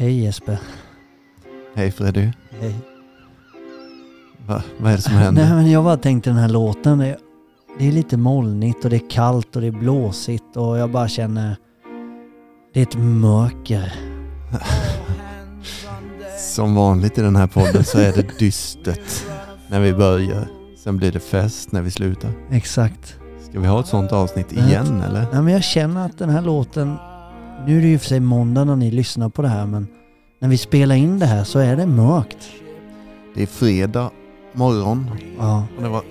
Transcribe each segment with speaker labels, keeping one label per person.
Speaker 1: Hej Jesper.
Speaker 2: Hej Freddy.
Speaker 1: Hej.
Speaker 2: Va, vad är det som händer?
Speaker 1: Nej men jag bara tänkte den här låten. Det, det är lite molnigt och det är kallt och det är blåsigt och jag bara känner... Det är ett mörker.
Speaker 2: Som vanligt i den här podden så är det dystert när vi börjar. Sen blir det fest när vi slutar.
Speaker 1: Exakt.
Speaker 2: Ska vi ha ett sånt avsnitt igen eller?
Speaker 1: Nej men jag känner att den här låten... Nu är det ju för sig måndag när ni lyssnar på det här men... När vi spelar in det här så är det mörkt.
Speaker 2: Det är fredag morgon
Speaker 1: Ja,
Speaker 2: och det var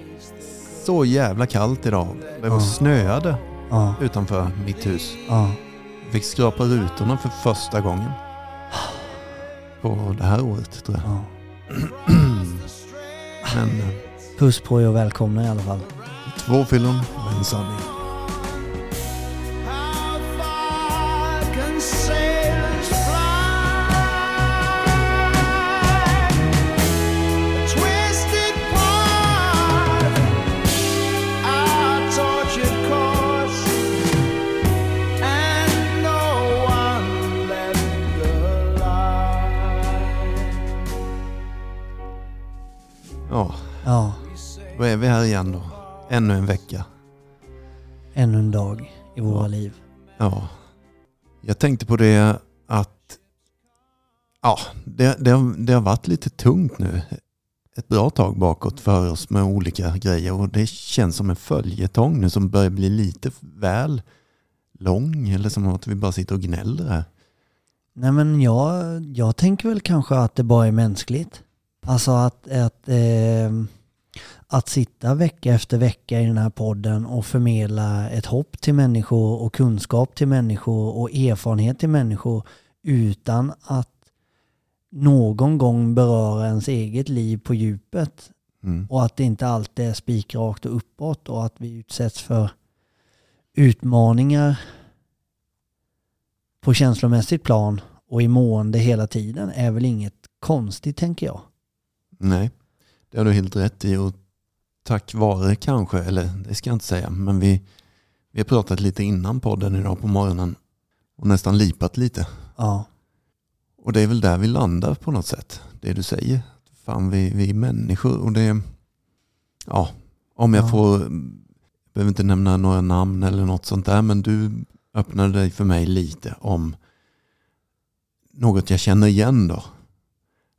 Speaker 2: så jävla kallt idag. Det var
Speaker 1: Ja.
Speaker 2: snöade
Speaker 1: ja,
Speaker 2: utanför mitt hus.
Speaker 1: ja.
Speaker 2: Jag fick skrapa rutorna för första gången. På det här året tror jag.
Speaker 1: ja.
Speaker 2: Men eh,
Speaker 1: Puss på er och välkomna i alla fall.
Speaker 2: två fyllon och en sanning. Ja, då är vi här igen då. Ännu en vecka.
Speaker 1: ännu en dag i våra
Speaker 2: Ja.
Speaker 1: liv.
Speaker 2: Ja, jag tänkte på det att ja, det, det, har, det har varit lite tungt nu ett bra tag bakåt för oss med olika grejer och det känns som en följetong nu som börjar bli lite väl lång eller som att vi bara sitter och gnäller här.
Speaker 1: Nej men jag, jag tänker väl kanske att det bara är mänskligt. Alltså att, att, eh, att sitta vecka efter vecka i den här podden och förmedla ett hopp till människor och kunskap till människor och erfarenhet till människor utan att någon gång beröra ens eget liv på djupet
Speaker 2: Mm.
Speaker 1: och att det inte alltid är spikrakt och uppåt och att vi utsätts för utmaningar på känslomässigt plan och i mående hela tiden är väl inget konstigt tänker jag.
Speaker 2: Nej, det har du helt rätt i och tack vare kanske, eller det ska jag inte säga, men vi, vi har pratat lite innan podden idag på morgonen och nästan lipat lite.
Speaker 1: Ja,
Speaker 2: Och det är väl där vi landar på något sätt. Det du säger. Fan, vi, vi är människor och det... Ja, om jag
Speaker 1: Ja.
Speaker 2: får... Jag behöver inte nämna några namn eller något sånt där, men du öppnade dig för mig lite om något jag känner igen då.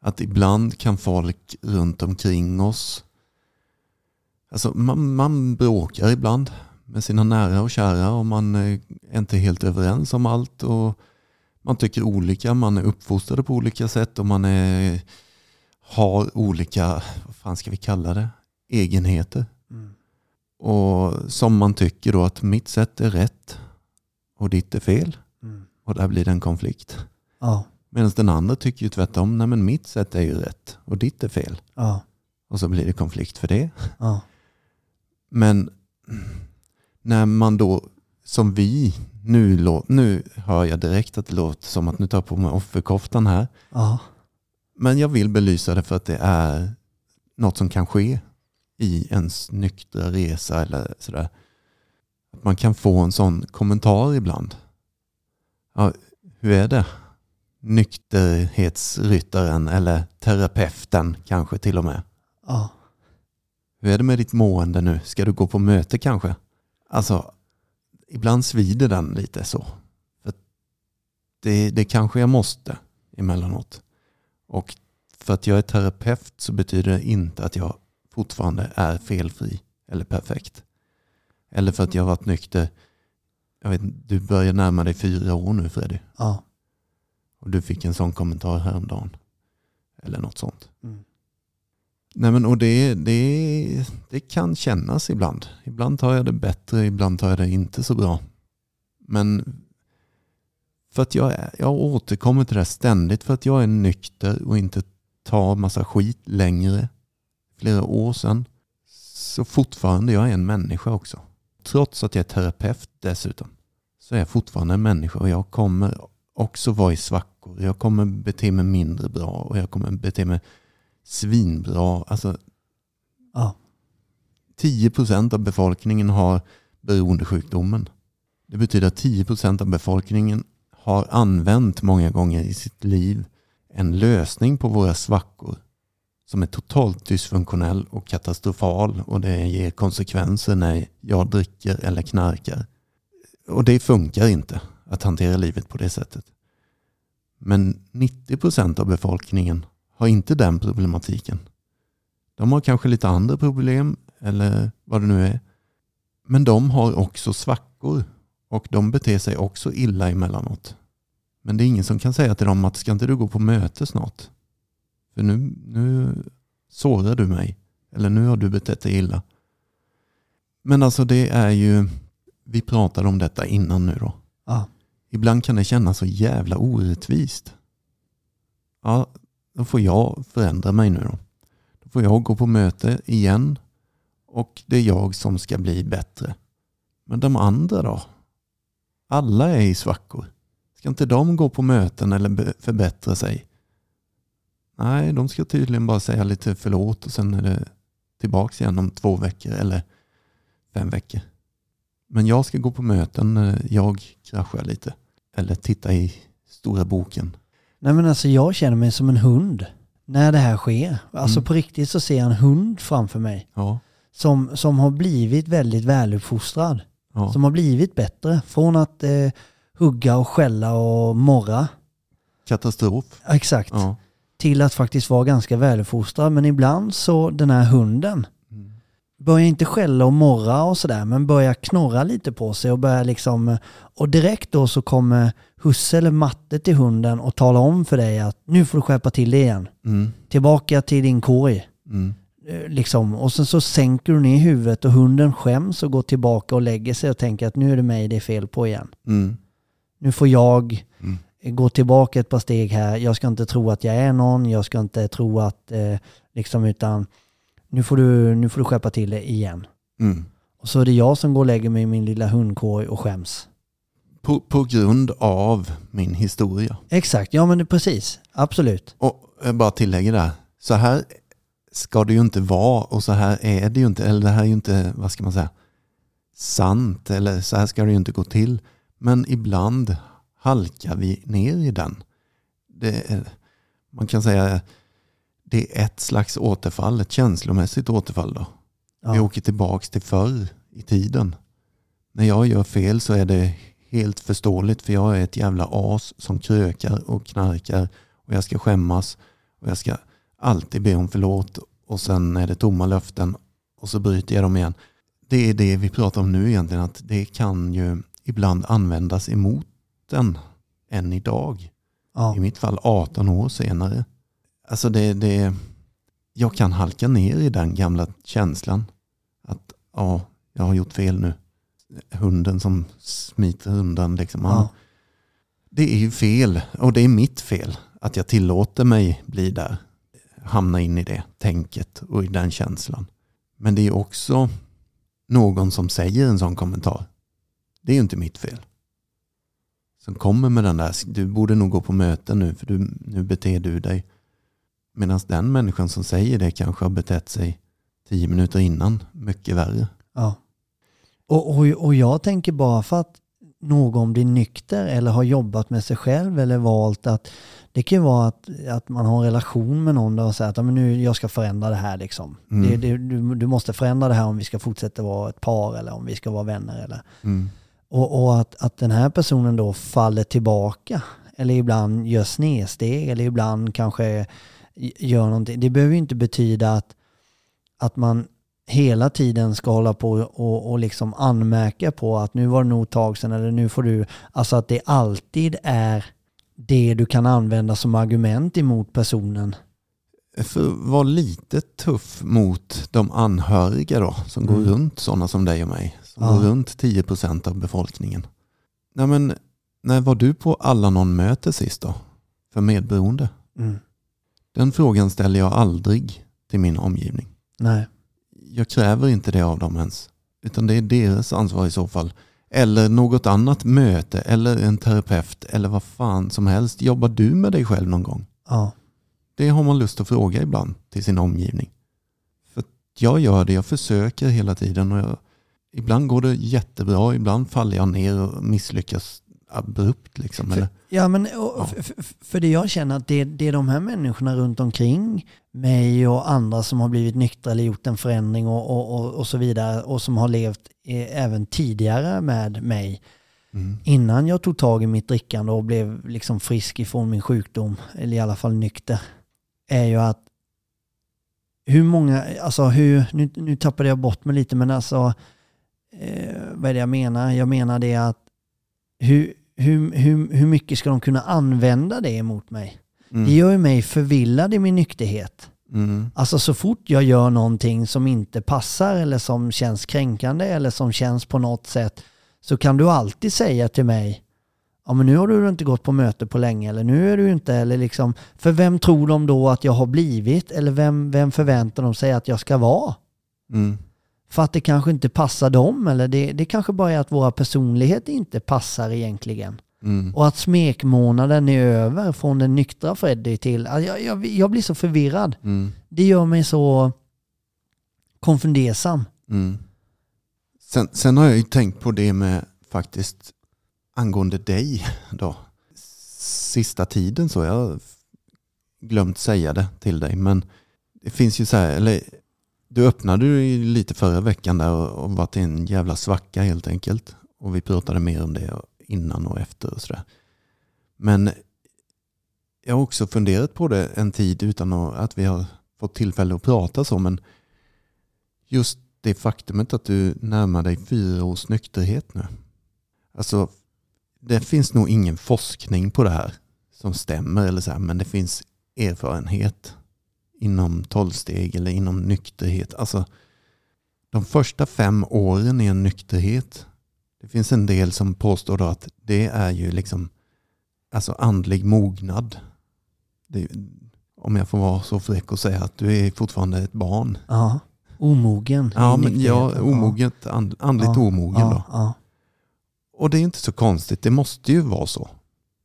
Speaker 2: Att ibland kan folk runt omkring oss... Alltså man, man bråkar ibland med sina nära och kära och man eh, är inte helt överens om allt. och man tycker olika, man är uppfostrade på olika sätt och man är, har olika, vad fan ska vi kalla det, egenheter.
Speaker 1: mm.
Speaker 2: Och som man tycker då att mitt sätt är rätt och ditt är fel.
Speaker 1: Mm.
Speaker 2: Och där blir det en konflikt.
Speaker 1: ja,
Speaker 2: Medan den andra tycker ju tvärtom, nej men mitt sätt är ju rätt och ditt är fel.
Speaker 1: ja,
Speaker 2: Och så blir det konflikt för det.
Speaker 1: ja,
Speaker 2: Men när man då, som vi, nu, nu hör jag direkt att det låter som att nu tar jag på mig offerkoftan här.
Speaker 1: ja,
Speaker 2: Men jag vill belysa det för att det är något som kan ske i ens nyktra resa eller sådär. Att man kan få en sån kommentar ibland. Ja, hur är det? Nykterhetsryttaren eller terapeuten kanske till och med.
Speaker 1: ja,
Speaker 2: Hur är det med ditt mående nu? Ska du gå på möte kanske? Alltså, ibland svider den lite så. För det, det kanske jag måste emellanåt. Och för att jag är terapeut så betyder det inte att jag fortfarande är felfri eller perfekt. Eller för att jag har varit nykter. Jag vet, du börjar närma dig fyra år nu Freddy.
Speaker 1: ja.
Speaker 2: Och du fick en sån kommentar häromdagen. Eller något sånt.
Speaker 1: Mm.
Speaker 2: Nej men och det, det, det kan kännas ibland. Ibland tar jag det bättre, ibland tar jag det inte så bra. Men för att jag, jag återkommer till det här ständigt för att jag är nykter och inte tar massa skit längre. Flera år sedan. Så fortfarande, jag är en människa också. Trots att jag är terapeut dessutom. Så är jag fortfarande en människa och jag kommer också vara i svackor. Jag kommer bete mig mindre bra och jag kommer bete mig svinbra. Alltså
Speaker 1: ja.
Speaker 2: 10 procent av befolkningen har beroendesjukdomen. Det betyder att 10 procent av befolkningen har använt många gånger i sitt liv en lösning på våra svackor som är totalt dysfunktionell och katastrofal och det ger konsekvenser när jag dricker eller knarkar. Och det funkar inte att hantera livet på det sättet. Men 90% av befolkningen har inte den problematiken. De har kanske lite andra problem eller vad det nu är. Men de har också svackor och de beter sig också illa emellanåt. Men det är ingen som kan säga till dem att ska inte du gå på möte snart? För nu, nu sårar du mig. Eller nu har du betett dig illa. Men alltså det är ju, vi pratade om detta innan nu då.
Speaker 1: Ja.
Speaker 2: Ibland kan det kännas så jävla orättvist. Ja, då får jag förändra mig nu då. Då får jag gå på möte igen och det är jag som ska bli bättre. Men de andra då? Alla är i svackor. Ska inte de gå på möten eller förbättra sig? Nej, de ska tydligen bara säga lite förlåt och sen är det tillbaka igen om två veckor eller fem veckor. Men jag ska gå på möten när jag kraschar lite. Eller titta i stora boken.
Speaker 1: Nej men alltså jag känner mig som en hund när det här sker. Alltså
Speaker 2: Mm.
Speaker 1: på riktigt så ser jag en hund framför mig
Speaker 2: Ja,
Speaker 1: som, som har blivit väldigt väluppfostrad.
Speaker 2: ja.
Speaker 1: Som har blivit bättre. Från att eh, hugga och skälla och morra.
Speaker 2: Katastrof.
Speaker 1: Exakt.
Speaker 2: Ja.
Speaker 1: Till att faktiskt vara ganska väluppfostrad. Men ibland så den här hunden Börjar inte skälla och morra och sådär men börjar knorra lite på sig och börjar liksom och direkt då så kommer husse eller matte till hunden och talar om för dig att nu får du skärpa till dig igen.
Speaker 2: Mm.
Speaker 1: Tillbaka till din korg.
Speaker 2: Mm.
Speaker 1: Eh, Liksom. Och sen så sänker du ner huvudet och hunden skäms och går tillbaka och lägger sig och tänker att nu är det mig det är fel på igen.
Speaker 2: Mm.
Speaker 1: Nu får jag
Speaker 2: Mm.
Speaker 1: gå tillbaka ett par steg här. Jag ska inte tro att jag är någon. Jag ska inte tro att eh, liksom utan nu får du, nu får du skärpa till det igen.
Speaker 2: Mm.
Speaker 1: Och så är det jag som går och lägger mig i min lilla hundkorg och skäms.
Speaker 2: På, på grund av min historia.
Speaker 1: Exakt, ja men precis. Absolut.
Speaker 2: Och jag bara tillägger där. Så här ska det ju inte vara och så här är det ju inte. Eller det här är ju inte, vad ska man säga, sant. Eller så här ska det ju inte gå till. Men ibland halkar vi ner i den. Det man kan säga det är ett slags återfall, ett känslomässigt återfall då. Vi
Speaker 1: Ja.
Speaker 2: åker tillbaks till förr i tiden. När jag gör fel så är det helt förståeligt för jag är ett jävla as som krökar och knarkar och jag ska skämmas och jag ska alltid be om förlåt och sen är det tomma löften och så bryter jag dem igen. Det är det vi pratar om nu egentligen att det kan ju ibland användas emot en än idag.
Speaker 1: Ja.
Speaker 2: I mitt fall 18 år senare. Alltså det, det, jag kan halka ner i den gamla känslan. Att ja, jag har gjort fel nu. Hunden som smiter undan. Liksom.
Speaker 1: Ja.
Speaker 2: Det är ju fel och det är mitt fel att jag tillåter mig bli där. Hamna in i det tänket och i den känslan. Men det är också någon som säger en sån kommentar. Det är ju inte mitt fel. Som kommer med den där, du borde nog gå på möten nu för du, nu beter du dig. Medan den människan som säger det kanske har betett sig tio minuter innan mycket värre.
Speaker 1: Ja. Och, och, och jag tänker bara för att någon blir nykter eller har jobbat med sig själv eller valt att det kan ju vara att, att man har en relation med någon där och säger att "Ja, men nu, jag ska förändra det här liksom.
Speaker 2: Mm.
Speaker 1: Det, det, du, du måste förändra det här om vi ska fortsätta vara ett par eller om vi ska vara vänner. Eller.
Speaker 2: Mm.
Speaker 1: Och, och att, att den här personen då faller tillbaka eller ibland gör snedsteg eller ibland kanske gör någonting. Det behöver ju inte betyda att, att man hela tiden ska hålla på och, och liksom anmärka på att nu var det nog ett tag sedan eller nu får du, alltså att det alltid är det du kan använda som argument emot personen.
Speaker 2: För vara lite tuff mot de anhöriga då, som går
Speaker 1: Mm.
Speaker 2: runt sådana som dig och mig. Som
Speaker 1: Ja.
Speaker 2: går runt 10% av befolkningen. Nej, men, när var du på alla någon möte sist då? För medberoende?
Speaker 1: Mm.
Speaker 2: Den frågan ställer jag aldrig till min omgivning.
Speaker 1: Nej.
Speaker 2: Jag kräver inte det av dem ens. Utan det är deras ansvar i så fall. Eller något annat möte eller en terapeut eller vad fan som helst. Jobbar du med dig själv någon gång?
Speaker 1: Ja.
Speaker 2: Det har man lust att fråga ibland till sin omgivning. För jag gör det, jag försöker hela tiden och jag, ibland går det jättebra, ibland faller jag ner och misslyckas abrupt liksom. Eller?
Speaker 1: Ja, men
Speaker 2: Ja.
Speaker 1: f- f- för det jag känner att det, det är de här människorna runt omkring mig och andra som har blivit nyktra eller gjort en förändring och, och, och, och så vidare och som har levt eh, även tidigare med mig
Speaker 2: Mm.
Speaker 1: innan jag tog tag i mitt drickande och blev liksom frisk ifrån min sjukdom, eller i alla fall nykter, är ju att hur många, alltså hur, nu, nu tappade jag bort mig lite, men alltså eh, vad är det jag menar? Jag menar det att hur, hur, hur, hur mycket ska de kunna använda det emot mig? Det
Speaker 2: Mm.
Speaker 1: gör ju mig förvillad i min nykterhet.
Speaker 2: Mm.
Speaker 1: Alltså så fort jag gör någonting som inte passar eller som känns kränkande eller som känns på något sätt så kan du alltid säga till mig ja men nu har du inte gått på möte på länge eller nu är du inte eller liksom för vem tror de då att jag har blivit eller vem, vem förväntar de sig att jag ska vara?
Speaker 2: Mm.
Speaker 1: För att det kanske inte passar dem eller det, det kanske bara är att våra personligheter inte passar egentligen.
Speaker 2: Mm.
Speaker 1: Och att smekmånaden är över från den nyktra Freddy till, alltså jag, jag, jag blir så förvirrad.
Speaker 2: Mm.
Speaker 1: Det gör mig så konfundersam.
Speaker 2: Mm. Sen, sen har jag ju tänkt på det med faktiskt angående dig då. Sista tiden så har jag glömt säga det till dig men det finns ju så här, eller du öppnade ju lite förra veckan där och, var varit i en jävla svacka helt enkelt. Och vi pratade mer om det innan och efter och sådär. Men jag har också funderat på det en tid utan att, att vi har fått tillfälle att prata så men just det faktumet att du närmar dig fyra års nykterhet nu. Alltså, det finns nog ingen forskning på det här som stämmer eller så här, men det finns erfarenhet inom tolvsteg eller inom nykterhet. Alltså, de första fem åren i en nykterhet, det finns en del som påstår då att det är ju liksom alltså andlig mognad. Det, om jag får vara så fräck och säga att du är fortfarande ett barn.
Speaker 1: Ja. Omogen.
Speaker 2: Ja, men ja, omoget, and, andligt
Speaker 1: Ja,
Speaker 2: omogen då.
Speaker 1: Ja, ja.
Speaker 2: Och det är inte så konstigt, det måste ju vara så.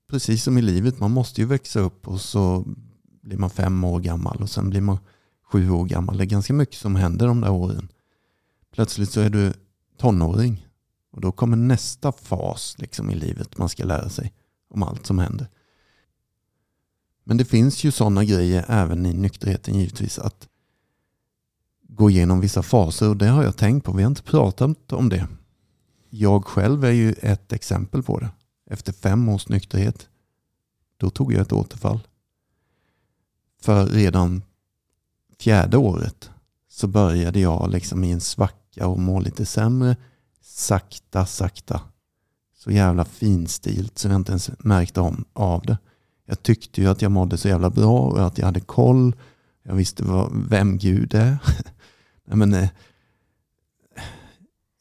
Speaker 2: Precis som i livet, man måste ju växa upp och så blir man fem år gammal och sen blir man sju år gammal. Det är ganska mycket som händer de där åren. Plötsligt så är du tonåring och då kommer nästa fas liksom i livet man ska lära sig om allt som händer. Men det finns ju sådana grejer även i nykterheten givetvis att gå igenom vissa faser och det har jag tänkt på. Vi har inte pratat om det. Jag själv är ju ett exempel på det. Efter fem års nykterhet, då tog jag ett återfall. För redan fjärde året så började jag liksom i en svacka och må lite sämre. Sakta, sakta. Så jävla finstilt så jag inte ens märkte om, av det. Jag tyckte ju att jag mådde så jävla bra och att jag hade koll. Jag visste vad, vem Gud är. Nej, men, eh,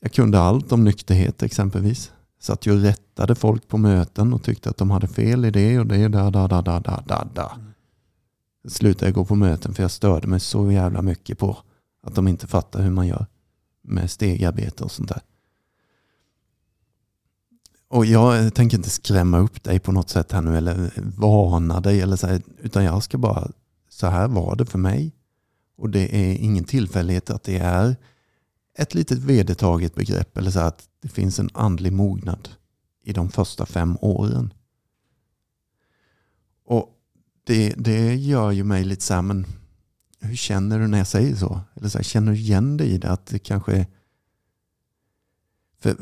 Speaker 2: jag kunde allt om nykterhet exempelvis. Satt ju och rättade folk på möten och tyckte att de hade fel i det och det. Da, da, da, da, da, da, da slutade jag gå på möten för jag störde mig så jävla mycket på att de inte fattar hur man gör med stegarbete och sånt där. Och jag tänker inte skrämma upp dig på något sätt här nu eller varna dig eller så här, utan jag ska bara, så här var det för mig. Och det är ingen tillfällighet att det är ett litet vedertaget begrepp eller så här att det finns en andlig mognad i de första fem åren. Det, det gör ju mig lite så här, men hur känner du när jag säger så? Eller så här, känner du igen dig i det? Att det kanske är... För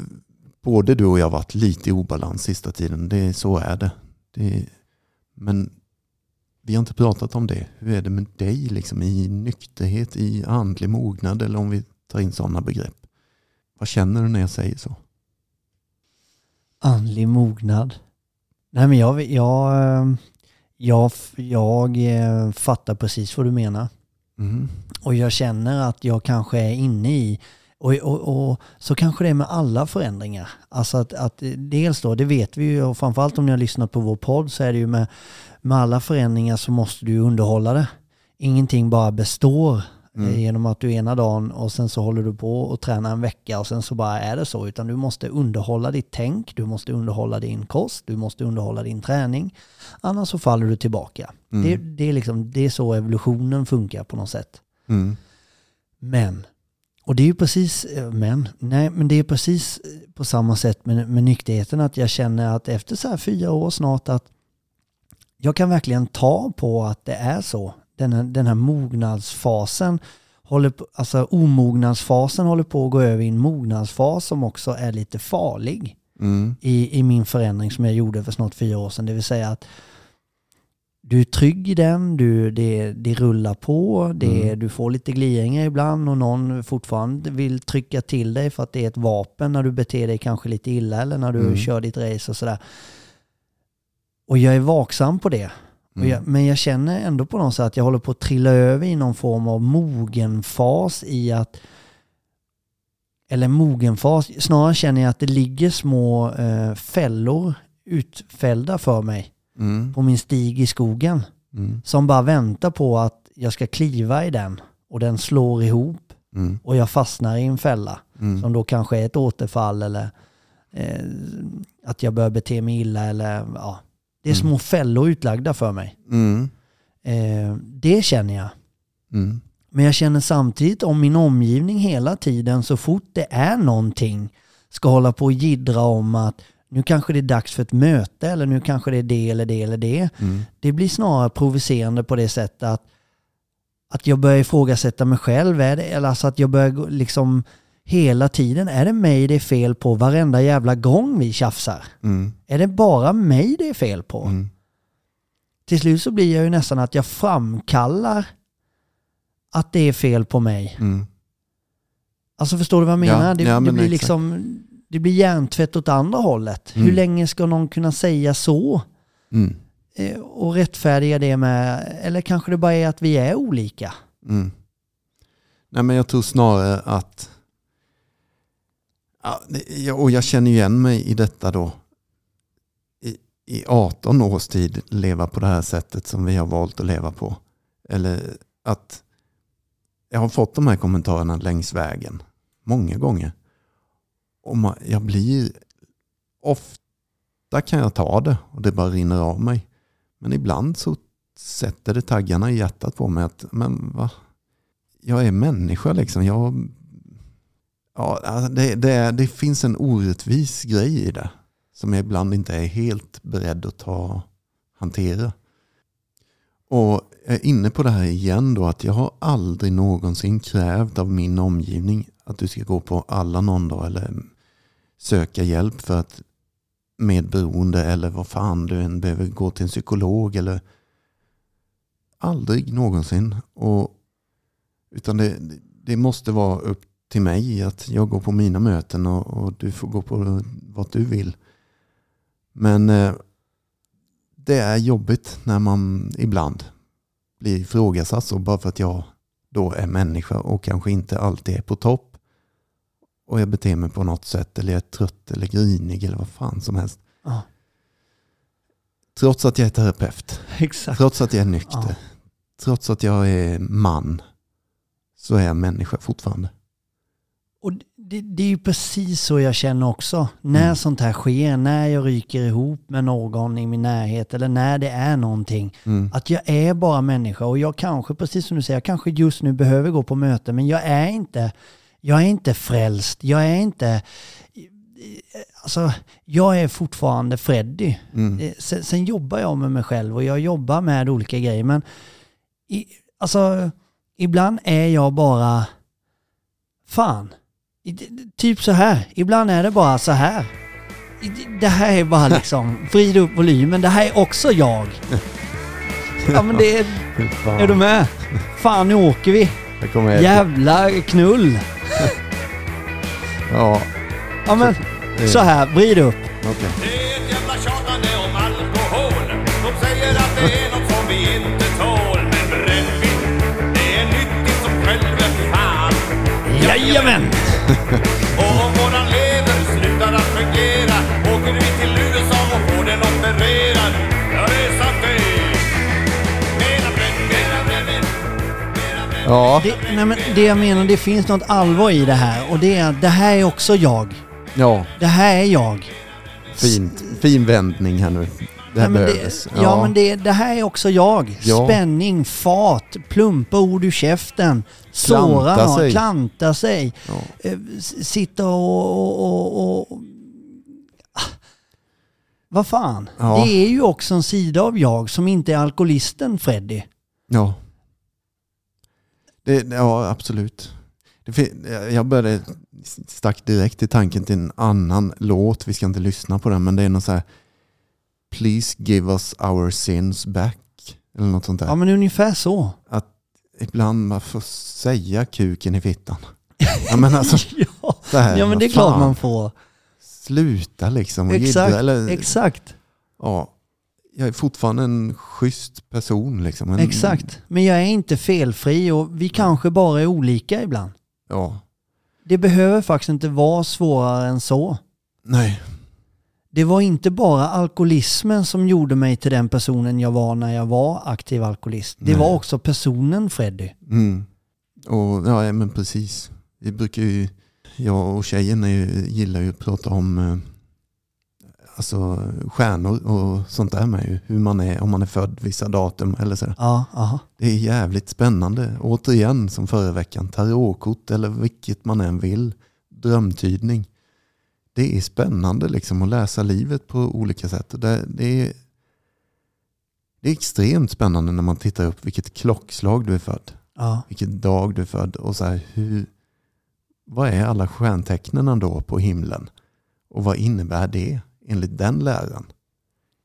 Speaker 2: både du och jag har varit lite i obalans sista tiden. Det, så är det. det. Men vi har inte pratat om det. Hur är det med dig liksom, i nykterhet, i andlig mognad eller om vi tar in sådana begrepp? Vad känner du när jag säger så?
Speaker 1: Andlig mognad. Nej men jag, jag, eh, jag, jag eh, fattar precis vad du menar.
Speaker 2: Mm.
Speaker 1: Och jag känner att jag kanske är inne i, och, och, och så kanske det är med alla förändringar. Alltså att, att dels då, det vet vi ju, och framförallt om ni har lyssnat på vår podd så är det ju med, med alla förändringar så måste du underhålla det. Ingenting bara består
Speaker 2: Mm.
Speaker 1: eh, genom att du ena dagen och sen så håller du på och tränar en vecka och sen så bara är det så. Utan du måste underhålla ditt tänk, du måste underhålla din kost, du måste underhålla din träning. Annars så faller du tillbaka.
Speaker 2: Mm.
Speaker 1: Det, det, är liksom, det är så evolutionen funkar på något sätt.
Speaker 2: Mm.
Speaker 1: Men Och det är ju precis, eh, men, nej, men det är precis eh, på samma sätt med, med nykterheten att jag känner att efter så här fyra år snart att jag kan verkligen ta på att det är så. Den här, den här mognadsfasen, håller på, alltså omognadsfasen håller på att gå över i en mognadsfas som också är lite farlig
Speaker 2: Mm.
Speaker 1: i, i min förändring som jag gjorde för snart fyra år sedan. Det vill säga att du är trygg i den, du, det, det rullar på, det,
Speaker 2: Mm.
Speaker 1: du får lite gliringar ibland och någon fortfarande vill trycka till dig för att det är ett vapen när du beter dig kanske lite illa eller när du
Speaker 2: Mm.
Speaker 1: kör ditt race och sådär. Och jag är vaksam på det.
Speaker 2: Mm.
Speaker 1: jag, men jag känner ändå på något sätt att jag håller på att trilla över i någon form av mogenfas i att eller mogenfas, snarare känner jag att det ligger små eh, fällor utfällda för mig
Speaker 2: Mm.
Speaker 1: på min stig i skogen
Speaker 2: Mm.
Speaker 1: som bara väntar på att jag ska kliva i den och den slår ihop
Speaker 2: Mm.
Speaker 1: och jag fastnar i en fälla
Speaker 2: Mm.
Speaker 1: som då kanske är ett återfall eller eh, att jag börjar bete mig illa eller ja. Det är
Speaker 2: Mm.
Speaker 1: små fällor utlagda för mig.
Speaker 2: Mm.
Speaker 1: Eh, det känner jag.
Speaker 2: Mm.
Speaker 1: Men jag känner samtidigt om min omgivning hela tiden så fort det är någonting ska hålla på och jiddra om att nu kanske det är dags för ett möte eller nu kanske det är det eller det eller det.
Speaker 2: Mm.
Speaker 1: Det blir snarare provocerande på det sättet att, att jag börjar ifrågasätta mig själv. Är det, eller alltså att jag börjar liksom hela tiden, är det mig det är fel på varenda jävla gång vi tjafsar?
Speaker 2: Mm.
Speaker 1: Är det bara mig det är fel på?
Speaker 2: Mm.
Speaker 1: Till slut så blir jag ju nästan att jag framkallar att det är fel på mig.
Speaker 2: Mm.
Speaker 1: Alltså förstår du vad jag
Speaker 2: Ja,
Speaker 1: menar? det,
Speaker 2: ja,
Speaker 1: det
Speaker 2: men
Speaker 1: blir
Speaker 2: exakt.
Speaker 1: liksom det blir hjärntvätt åt andra hållet.
Speaker 2: Mm.
Speaker 1: Hur länge ska någon kunna säga så
Speaker 2: Mm.
Speaker 1: eh, och rättfärdiga det med, eller kanske det bara är att vi är olika?
Speaker 2: Mm. Nej men jag tror snarare att, ja, och jag känner igen mig i detta då, i, i 18 års tid leva på det här sättet som vi har valt att leva på. Eller att jag har fått de här kommentarerna längs vägen, många gånger. Och man, jag blir, ofta kan jag ta det och det bara rinner av mig. Men ibland så sätter det taggarna i hjärtat på mig att, men va? Jag är människa liksom. Jag, ja, alltså, det, det, det finns en orättvis grej i det. Som jag ibland inte är helt beredd att ta, hantera. Och jag är inne på det här igen då att jag har aldrig någonsin krävt av min omgivning att du ska gå på alla någon dag eller söka hjälp för att medberoende. eller vad fan du än behöver gå till en psykolog eller aldrig någonsin. Och, utan det, det måste vara upp till mig att jag går på mina möten och, och du får gå på vad du vill. Men eh, det är jobbigt när man ibland blir ifrågasatt så bara för att jag då är människa och kanske inte alltid är på topp. Och jag beter mig på något sätt eller jag är trött eller grinig eller vad fan som helst.
Speaker 1: Ja,
Speaker 2: Trots att jag är terapeut,
Speaker 1: exakt.
Speaker 2: trots att jag är nykter,
Speaker 1: Ja.
Speaker 2: trots att jag är man, så är jag människa fortfarande.
Speaker 1: Och det, det är ju precis så jag känner också. När
Speaker 2: Mm.
Speaker 1: sånt här sker, när jag ryker ihop med någon i min närhet eller när det är någonting.
Speaker 2: Mm.
Speaker 1: Att jag är bara människa och jag kanske, precis som du säger, jag kanske just nu behöver gå på möte men jag är inte, jag är inte frälst. Jag är inte, alltså jag är fortfarande Freddy.
Speaker 2: Mm.
Speaker 1: Eh, Sen, sen jobbar jag med mig själv och jag jobbar med olika grejer. Men i, alltså, ibland är jag bara... Fan. Typ så här. Ibland är det bara så här. Det här är bara liksom, vrid upp volymen. Det här är också jag. Ja men det är, är du med? Fan nu åker vi. Jävla knull.
Speaker 2: Ja,
Speaker 1: Ja men
Speaker 2: det-
Speaker 1: så här, vrid upp.
Speaker 2: okej.
Speaker 3: Det Ja, Det,
Speaker 1: nej men det jag menar, det finns något allvar i det här. Och det är att det här är också jag.
Speaker 2: ja,
Speaker 1: Det här är jag.
Speaker 2: fint. Fin vändning här nu. Det här
Speaker 1: Nej, men
Speaker 2: behövdes.
Speaker 1: det, ja. men det, det här är också jag.
Speaker 2: Ja.
Speaker 1: Spänning, fart, plumpa ord ur käften, såra
Speaker 2: Klanta
Speaker 1: någon,
Speaker 2: sig.
Speaker 1: klanta sig,
Speaker 2: Ja.
Speaker 1: eh, s- sitta och... och, och, och Ah. vad fan?
Speaker 2: Ja.
Speaker 1: Det är ju också en sida av jag som inte är alkoholisten Freddy.
Speaker 2: Ja. Det, ja, absolut. Det, jag började stack direkt till tanken till en annan låt. Vi ska inte lyssna på den, men det är något så här Please give us our sins back. Eller något sånt där.
Speaker 1: Ja men ungefär så.
Speaker 2: Ibland man får säga kuken i fittan. Ja men alltså,
Speaker 1: ja.
Speaker 2: här,
Speaker 1: ja men det är klart man får.
Speaker 2: Sluta liksom och
Speaker 1: Exakt.
Speaker 2: Eller,
Speaker 1: Exakt,
Speaker 2: ja, jag är fortfarande en schysst person. Liksom. En,
Speaker 1: exakt. Men jag är inte felfri och vi kanske bara är olika ibland.
Speaker 2: Ja,
Speaker 1: Det behöver faktiskt inte vara svårare än så.
Speaker 2: nej.
Speaker 1: Det var inte bara alkoholismen som gjorde mig till den personen jag var när jag var aktiv alkoholist. Det
Speaker 2: Nej.
Speaker 1: var också personen Freddy.
Speaker 2: Mm. Och, ja, men precis. Vi brukar ju, jag och tjejen ju, gillar ju att prata om eh, alltså, stjärnor och sånt där med. Hur man är, om man är född vissa datum eller så.
Speaker 1: Ja, aha.
Speaker 2: Det är jävligt spännande. Återigen som förra veckan, tarotkort eller vilket man än vill. Drömtydning. Det är spännande liksom att läsa livet på olika sätt. Det, det, är, det är extremt spännande när man tittar upp vilket klockslag du är född
Speaker 1: Ja.
Speaker 2: vilken dag du är född och så här, hur, vad är alla stjärntecknen då på himlen? Och vad innebär det enligt den läran?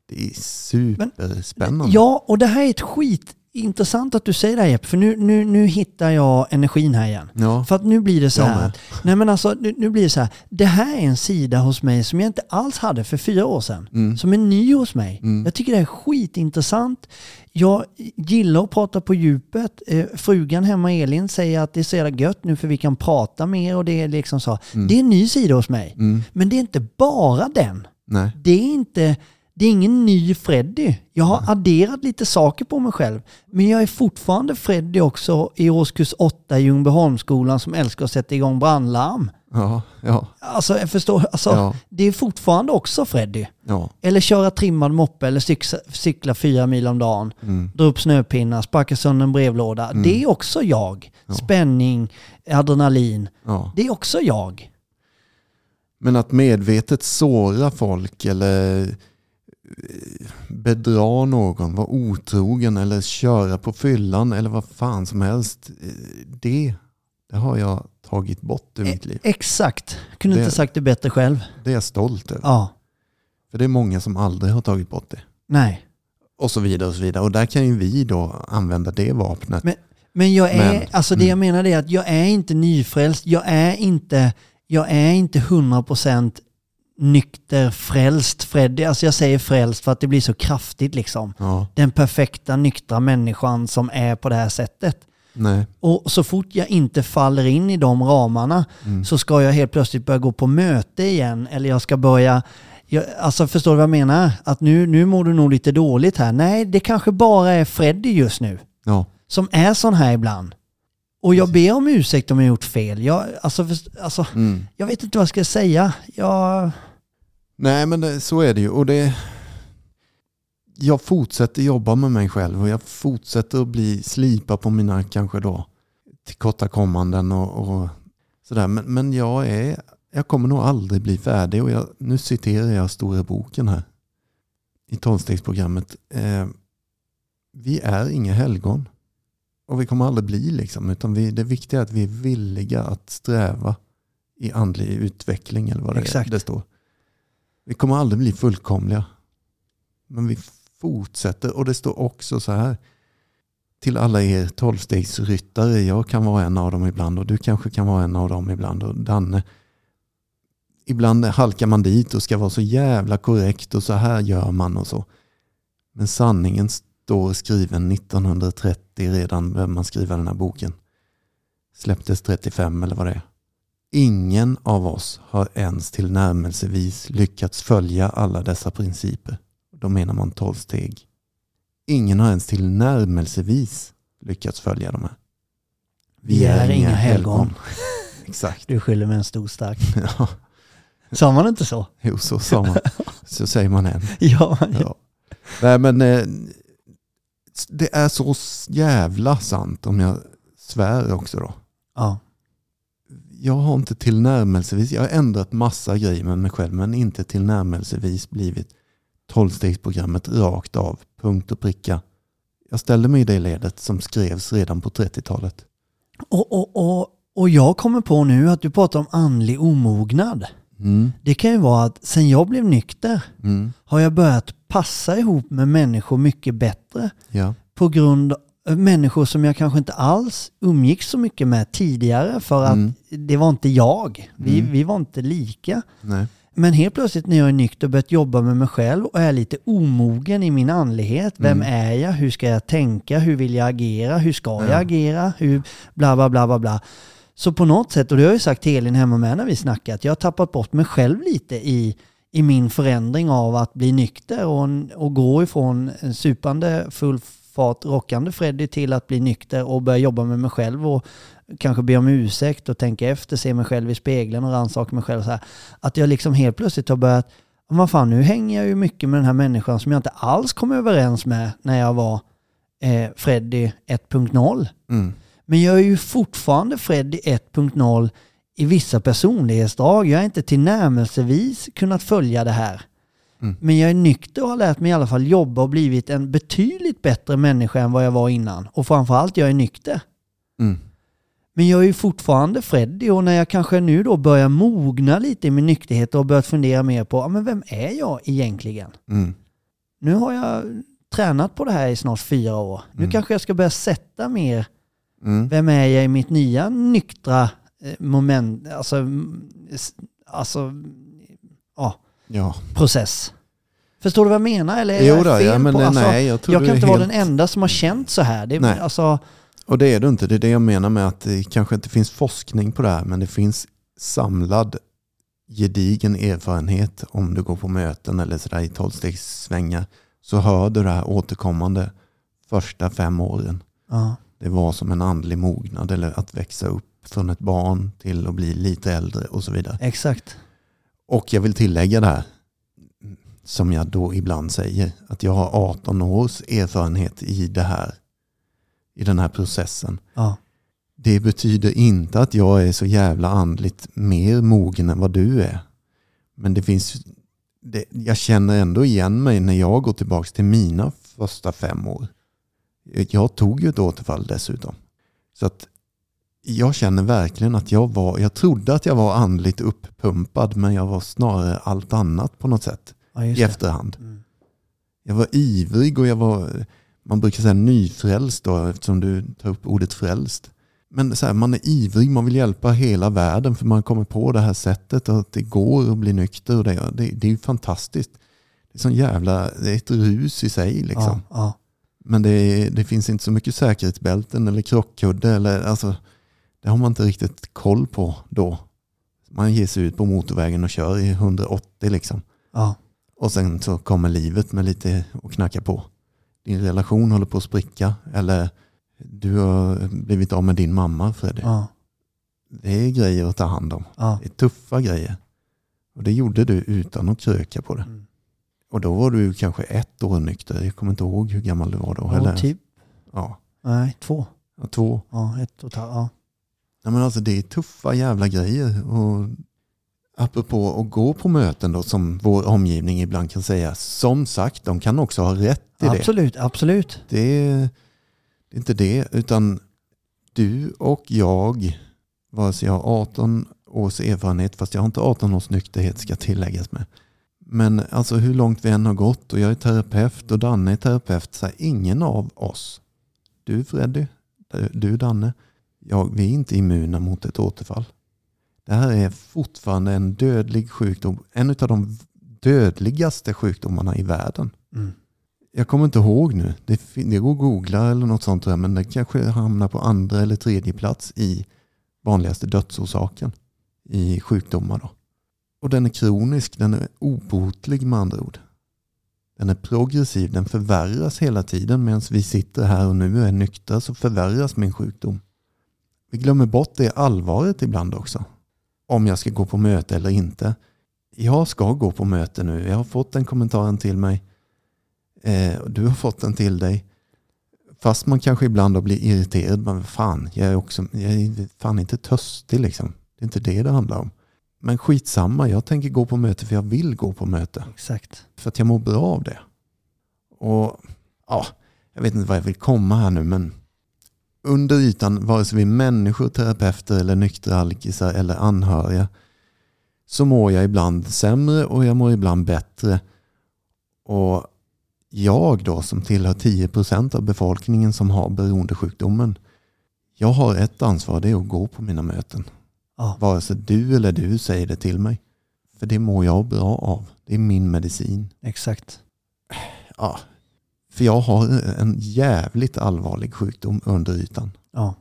Speaker 2: Det är superspännande.
Speaker 1: ja, och det här är ett skit intressant att du säger det här Jeppe, för nu, nu, nu hittar jag energin här igen.
Speaker 2: ja.
Speaker 1: För att nu blir det så här. Nej men alltså, nu, nu blir det så här. Det här är en sida hos mig som jag inte alls hade för fyra år sedan.
Speaker 2: Mm.
Speaker 1: Som är ny hos mig.
Speaker 2: Mm.
Speaker 1: Jag tycker det är skitintressant. Jag gillar att prata på djupet. Eh, frugan hemma Elin säger att det är så jävla gött nu för vi kan prata mer och det är liksom så. Det är en ny sida hos mig.
Speaker 2: Mm.
Speaker 1: Men det är inte bara den.
Speaker 2: Nej.
Speaker 1: Det är inte det är ingen ny Freddy. Jag har adderat lite saker på mig själv. Men jag är fortfarande Freddy också i årskurs 8 i Ljungbyholmsskolan som älskar att sätta igång brandlarm.
Speaker 2: Ja, ja,
Speaker 1: Alltså jag förstår, alltså,
Speaker 2: Ja.
Speaker 1: det är fortfarande också Freddy.
Speaker 2: ja.
Speaker 1: Eller köra trimmad moppe eller cykla, cykla fyra mil om dagen.
Speaker 2: Mm.
Speaker 1: Dra upp snöpinnar, sparka sönder en brevlåda. Det är också jag. Spänning, adrenalin.
Speaker 2: ja.
Speaker 1: Det är också jag.
Speaker 2: Men att medvetet såra folk eller eh, bedra någon, vara otrogen eller köra på fyllan eller vad fan som helst. eh, Det, det har jag tagit bort ur mitt liv.
Speaker 1: Exakt. Kunde
Speaker 2: Det-
Speaker 1: inte sagt det bättre själv.
Speaker 2: Det är jag stolt över.
Speaker 1: Ja.
Speaker 2: För det är många som aldrig har tagit bort det.
Speaker 1: Nej.
Speaker 2: Och så vidare och så vidare. Och där kan ju vi då använda det vapnet.
Speaker 1: Men- Men jag är,
Speaker 2: Men-
Speaker 1: alltså det
Speaker 2: mm.
Speaker 1: jag menar är att jag är inte nyfrälst. Jag är inte, jag är inte 100% nykter, frälst, Freddy. Alltså jag säger frälst för att det blir så kraftigt liksom.
Speaker 2: Ja,
Speaker 1: Den perfekta nyktra människan som är på det här sättet.
Speaker 2: nej.
Speaker 1: Och så fort jag inte faller in i de ramarna
Speaker 2: Mm.
Speaker 1: så ska jag helt plötsligt börja gå på möte igen. Eller jag ska börja... Jag, alltså förstår du vad jag menar? Att nu, nu mår du nog lite dåligt här. Nej, det kanske bara är Freddy just nu
Speaker 2: Ja,
Speaker 1: som är sån här ibland. Och jag ber om ursäkt om jag gjort fel. Jag, alltså, alltså,
Speaker 2: mm.
Speaker 1: jag vet inte vad jag ska säga. Jag,
Speaker 2: Nej men det, så är det ju. Och det, jag fortsätter jobba med mig själv och jag fortsätter att bli slipa på mina kanske då tillkortakommanden och, och sådär. Men, men jag, är, jag kommer nog aldrig bli färdig och jag, nu citerar jag stora boken här i tolvstegsprogrammet. Eh, vi är inga helgon och vi kommer aldrig bli liksom utan vi, det viktiga är att vi är villiga att sträva i andlig utveckling eller vad det, är,
Speaker 1: Exakt.
Speaker 2: det står. Vi kommer aldrig bli fullkomliga. Men vi fortsätter och det står också så här. Till alla er tolvstegsryttare, jag kan vara en av dem ibland och du kanske kan vara en av dem ibland. Och Danne, ibland halkar man dit och ska vara så jävla korrekt och så här gör man och så. Men sanningen står skriven 1930 redan behöver man skriva den här boken. Släpptes 35 eller vad det är. Ingen av oss har ens tillnärmelsevis lyckats följa alla dessa principer. Då menar man 12 steg. Ingen har ens tillnärmelsevis lyckats följa de här.
Speaker 1: vi är inga helgon.
Speaker 2: Exakt.
Speaker 1: Du skyller med en stor stark.
Speaker 2: Ja,
Speaker 1: Sa man inte så?
Speaker 2: jo, så sa man. Så säger man än.
Speaker 1: Ja,
Speaker 2: Ja. Nej men eh, det är så jävla sant om jag svär också då.
Speaker 1: Ja.
Speaker 2: Jag har inte tillnärmelsevis, jag har ändrat massa grejer med mig själv men inte tillnärmelsevis blivit tolvstegsprogrammet rakt av, punkt och pricka. Jag ställde mig i det ledet som skrevs redan på 30-talet.
Speaker 1: Och, och, och, och jag kommer på nu att du pratar om andlig omognad.
Speaker 2: Mm,
Speaker 1: Det kan ju vara att sen jag blev nykter
Speaker 2: mm,
Speaker 1: har jag börjat passa ihop med människor mycket bättre
Speaker 2: ja,
Speaker 1: på grund av människor som jag kanske inte alls umgicks så mycket med tidigare för att
Speaker 2: Mm.
Speaker 1: det var inte jag. Vi,
Speaker 2: Mm.
Speaker 1: vi var inte lika.
Speaker 2: nej,
Speaker 1: Men helt plötsligt när jag är nykter och börjat jobba med mig själv och är lite omogen i min andlighet. Vem
Speaker 2: Mm.
Speaker 1: är jag? Hur ska jag tänka? Hur vill jag agera? Hur ska jag
Speaker 2: Ja.
Speaker 1: agera? Hur bla bla bla bla bla. Så på något sätt, och det har jag ju sagt till Elin hemma med när vi snackat, jag har tappat bort mig själv lite i, i min förändring av att bli nykter och, och gå ifrån en supande full fart rockande Freddy till att bli nykter och börja jobba med mig själv och kanske be om ursäkt och tänka efter, se mig själv i spegeln och rannsaka mig själv så här. Att jag liksom helt plötsligt har börjat, "Men vad fan nu hänger jag ju mycket med den här människan som jag inte alls kom överens med när jag var eh, Freddy 1.0.
Speaker 2: mm,
Speaker 1: Men jag är ju fortfarande Freddy 1.0 i vissa personlighetsdrag. Jag har inte tillnärmelsevis kunnat följa det här.
Speaker 2: Mm.
Speaker 1: Men jag är nykter och har lärt mig i alla fall jobba och blivit en betydligt bättre människa än vad jag var innan. Och framförallt, jag är nykter.
Speaker 2: mm,
Speaker 1: Men jag är ju fortfarande Freddy och när jag kanske nu då börjar mogna lite i min nykterhet och börjat fundera mer på, ja, men vem är jag egentligen?
Speaker 2: mm,
Speaker 1: Nu har jag tränat på det här i snart fyra år. Nu
Speaker 2: Mm.
Speaker 1: kanske jag ska börja sätta mer
Speaker 2: mm,
Speaker 1: vem är jag i mitt nya nyktra moment, alltså, alltså ja,
Speaker 2: ja.
Speaker 1: process. Förstår du vad jag menar? Eller är
Speaker 2: Jo
Speaker 1: jag fel
Speaker 2: ja, men
Speaker 1: på, alltså,
Speaker 2: nej, jag
Speaker 1: jag kan inte vara
Speaker 2: helt-
Speaker 1: den enda som har känt så här. Det,
Speaker 2: Nej.
Speaker 1: alltså,
Speaker 2: Och det är du inte. Det är det jag menar med att det kanske inte finns forskning på det här, men det finns samlad gedigen erfarenhet om du går på möten eller sådär i tolvstegssvängar. Så hör du det här återkommande första fem åren.
Speaker 1: ja,
Speaker 2: Det var som en andlig mognad eller att växa upp från ett barn till att bli lite äldre och så vidare.
Speaker 1: exakt.
Speaker 2: Och jag vill tillägga det här som jag då ibland säger, att jag har 18 års erfarenhet i det här, i den här processen.
Speaker 1: Ja,
Speaker 2: Det betyder inte att jag är så jävla andligt mer mogen än vad du är. Men det finns, det, jag känner ändå igen mig när jag går tillbaka till mina första fem år. Jag tog ju ett återfall dessutom. Så att jag känner verkligen att jag var, jag trodde att jag var andligt uppumpad men jag var snarare allt annat på något sätt
Speaker 1: ja
Speaker 2: i efterhand.
Speaker 1: Mm.
Speaker 2: Jag var ivrig och jag var, man brukar säga nyfrälst då eftersom du tar upp ordet frälst. Men så här, man är ivrig, man vill hjälpa hela världen för man kommer på det här sättet och att det går att bli nykter. Och det, det, det är ju fantastiskt. Det är sån jävla, det är ett rus i sig liksom.
Speaker 1: Ja, ja,
Speaker 2: Men det, det finns inte så mycket säkerhetsbälten eller krockkudde. Eller, alltså, det har man inte riktigt koll på då. Man ger sig ut på motorvägen och kör i 180 liksom.
Speaker 1: ja,
Speaker 2: Och sen så kommer livet med lite och knacka på. Din relation håller på att spricka. Eller du har blivit av med din mamma Freddy.
Speaker 1: ja,
Speaker 2: Det är grejer att ta hand om.
Speaker 1: ja.
Speaker 2: Det är tuffa grejer. Och det gjorde du utan att kröka på det.
Speaker 1: Mm.
Speaker 2: Och då var du kanske ett år nykter. Jag kommer inte ihåg hur gammal du var då.
Speaker 1: Och
Speaker 2: Eller,
Speaker 1: typ,
Speaker 2: ja,
Speaker 1: nej, två.
Speaker 2: ja, två.
Speaker 1: Ja, ett och ett. Ja.
Speaker 2: Nej, men alltså det är tuffa jävla grejer. Och apropå att gå på möten då som vår omgivning ibland kan säga. Som sagt, de kan också ha rätt i det.
Speaker 1: Absolut, absolut.
Speaker 2: Det är, inte det. Utan du och jag, vare sig jag har 18 års erfarenhet, fast jag har inte 18 års nykterhet ska tilläggas med. Men alltså hur långt vi än har gått och jag är terapeut och Danne är terapeut, så är ingen av oss, du Freddy, du Danne, jag, vi är inte immuna mot ett återfall. Det här är fortfarande en dödlig sjukdom, en av de dödligaste sjukdomarna i världen.
Speaker 1: Mm.
Speaker 2: Jag kommer inte ihåg nu. Det, det går att googla eller något sånt där, men det kanske hamnar på andra eller tredje plats i vanligaste dödsorsaken i sjukdomar. Då. Och den är kronisk, den är obotlig med andra ord. Den är progressiv, den förvärras hela tiden medan vi sitter här och nu och är nyktra så förvärras min sjukdom. Vi glömmer bort det allvaret ibland också. Om jag ska gå på möte eller inte. Jag ska gå på möte nu. Jag har fått den kommentaren till mig Eh, du har fått den till dig. Fast man kanske ibland då blir irriterad. Men fan, jag är, också, jag är fan inte törstig liksom. Det är inte det det handlar om. Men skitsamma, jag tänker gå på möte för jag vill gå på möte.
Speaker 1: Exakt.
Speaker 2: För att jag mår bra av det. Och ja, jag vet inte vad jag vill komma här nu men under ytan, vare sig vi är människor, terapeuter eller nyktra alkisar eller anhöriga så mår jag ibland sämre och jag mår ibland bättre. Och jag då som tillhör 10% av befolkningen som har beroendesjukdomen jag har ett ansvar, det är att gå på mina möten.
Speaker 1: Ja.
Speaker 2: Vare sig du eller du säger det till mig. För det mår jag bra av. Det är min medicin.
Speaker 1: Exakt.
Speaker 2: Ja. För jag har en jävligt allvarlig sjukdom under ytan.
Speaker 1: Ja.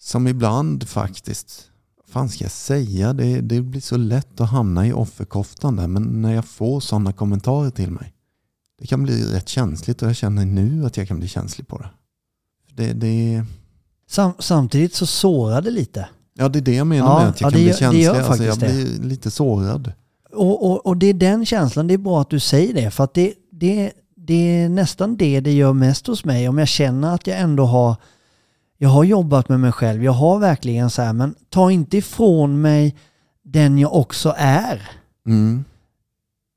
Speaker 2: Som ibland faktiskt, vad fan ska jag säga, det, det blir så lätt att hamna i offerkoftan där. Men när jag får sådana kommentarer till mig. Det kan bli rätt känsligt och jag känner nu att jag kan bli känslig på det. Det, det,
Speaker 1: Sam, samtidigt så sårar det lite.
Speaker 2: ja, det är det jag menar
Speaker 1: Ja,
Speaker 2: med att jag
Speaker 1: ja,
Speaker 2: kan
Speaker 1: det
Speaker 2: bli
Speaker 1: det
Speaker 2: känslig.
Speaker 1: gör
Speaker 2: alltså, jag blir lite sårad.
Speaker 1: Och, och, och det är den känslan, det är bra att du säger det. För att det, det, det är nästan det det gör mest hos mig. Om jag känner att jag ändå har, jag har jobbat med mig själv. Jag har verkligen så här, men ta inte ifrån mig den jag också är.
Speaker 2: Mm.